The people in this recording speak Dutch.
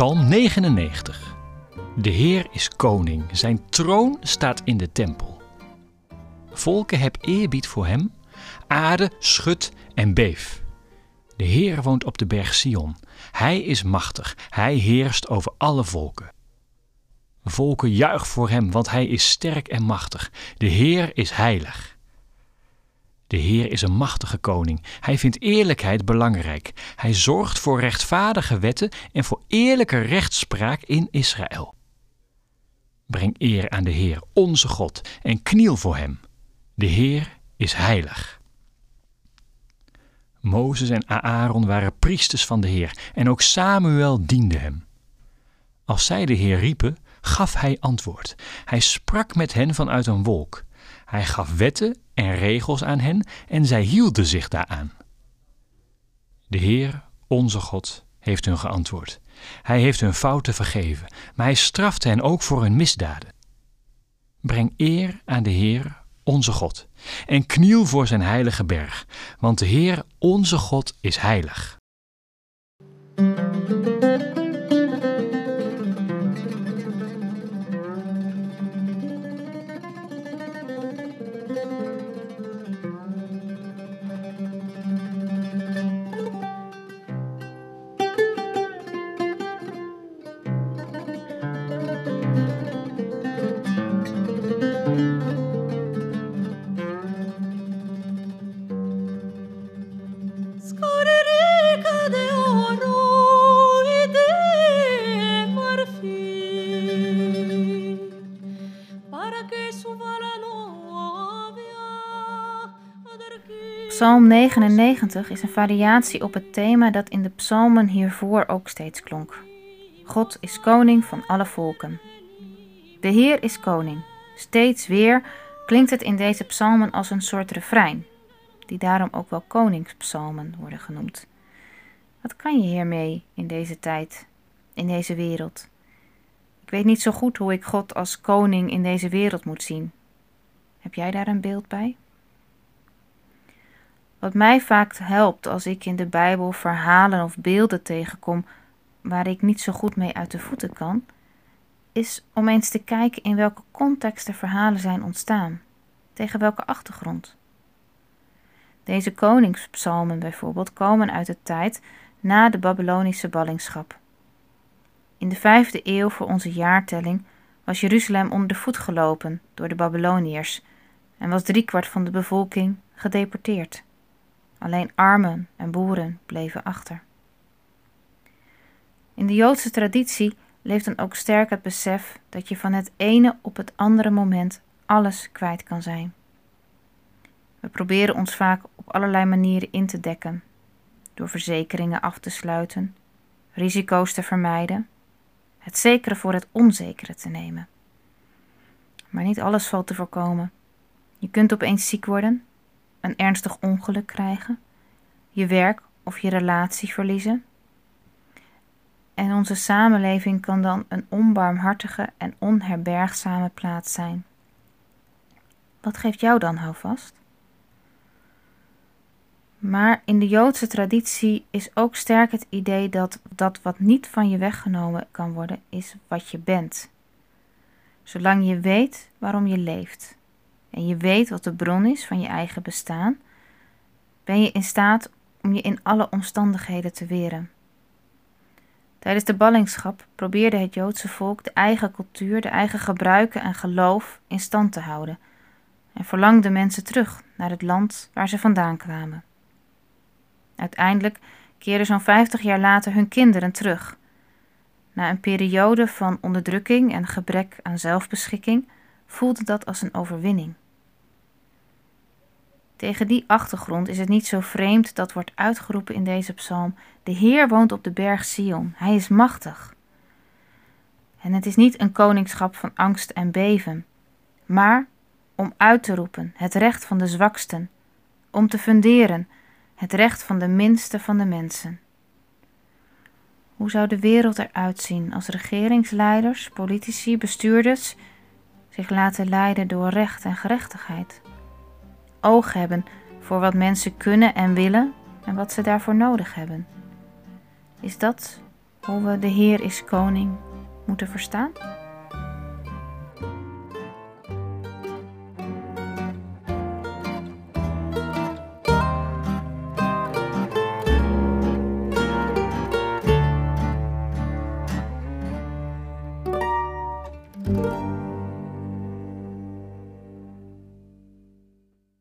Psalm 99. De Heer is koning, zijn troon staat in de tempel. Volken heb eerbied voor hem, aarde schud en beef. De Heer woont op de berg Sion. Hij is machtig, hij heerst over alle volken. Volken juich voor hem, want hij is sterk en machtig. De Heer is heilig. De Heer is een machtige koning. Hij vindt eerlijkheid belangrijk. Hij zorgt voor rechtvaardige wetten en voor eerlijke rechtspraak in Israël. Breng eer aan de Heer, onze God, en kniel voor hem. De Heer is heilig. Mozes en Aaron waren priesters van de Heer en ook Samuel diende hem. Als zij de Heer riepen, gaf hij antwoord. Hij sprak met hen vanuit een wolk. Hij gaf wetten en regels aan hen en zij hielden zich daaraan. De Heer, onze God, heeft hun geantwoord. Hij heeft hun fouten vergeven, maar hij straft hen ook voor hun misdaden. Breng eer aan de Heer, onze God, en kniel voor zijn heilige berg, want de Heer, onze God, is heilig. Psalm 99 is een variatie op het thema dat in de psalmen hiervoor ook steeds klonk. God is koning van alle volken. De Heer is koning. Steeds weer klinkt het in deze psalmen als een soort refrein, die daarom ook wel koningspsalmen worden genoemd. Wat kan je hiermee in deze tijd, in deze wereld? Ik weet niet zo goed hoe ik God als koning in deze wereld moet zien. Heb jij daar een beeld bij? Wat mij vaak helpt als ik in de Bijbel verhalen of beelden tegenkom waar ik niet zo goed mee uit de voeten kan, is om eens te kijken in welke context de verhalen zijn ontstaan, tegen welke achtergrond. Deze koningspsalmen bijvoorbeeld komen uit de tijd na de Babylonische ballingschap. In de vijfde eeuw voor onze jaartelling was Jeruzalem onder de voet gelopen door de Babyloniërs en was driekwart van de bevolking gedeporteerd. Alleen armen en boeren bleven achter. In de Joodse traditie leeft dan ook sterk het besef dat je van het ene op het andere moment alles kwijt kan zijn. We proberen ons vaak op allerlei manieren in te dekken, door verzekeringen af te sluiten, risico's te vermijden, het zekere voor het onzekere te nemen. Maar niet alles valt te voorkomen. Je kunt opeens ziek worden, een ernstig ongeluk krijgen, je werk of je relatie verliezen. En onze samenleving kan dan een onbarmhartige en onherbergzame plaats zijn. Wat geeft jou dan houvast? Maar in de Joodse traditie is ook sterk het idee dat dat wat niet van je weggenomen kan worden, is wat je bent. Zolang je weet waarom je leeft en je weet wat de bron is van je eigen bestaan, ben je in staat om je in alle omstandigheden te weren. Tijdens de ballingschap probeerde het Joodse volk de eigen cultuur, de eigen gebruiken en geloof in stand te houden en verlangde mensen terug naar het land waar ze vandaan kwamen. Uiteindelijk keerden zo'n 50 jaar later hun kinderen terug. Na een periode van onderdrukking en gebrek aan zelfbeschikking voelde dat als een overwinning. Tegen die achtergrond is het niet zo vreemd dat wordt uitgeroepen in deze psalm: De Heer woont op de berg Sion, Hij is machtig. En het is niet een koningschap van angst en beven, maar om uit te roepen het recht van de zwaksten, om te funderen het recht van de minste van de mensen. Hoe zou de wereld eruit zien als regeringsleiders, politici, bestuurders zich laten leiden door recht en gerechtigheid? Oog hebben voor wat mensen kunnen en willen en wat ze daarvoor nodig hebben. Is dat hoe we de Heer is koning moeten verstaan?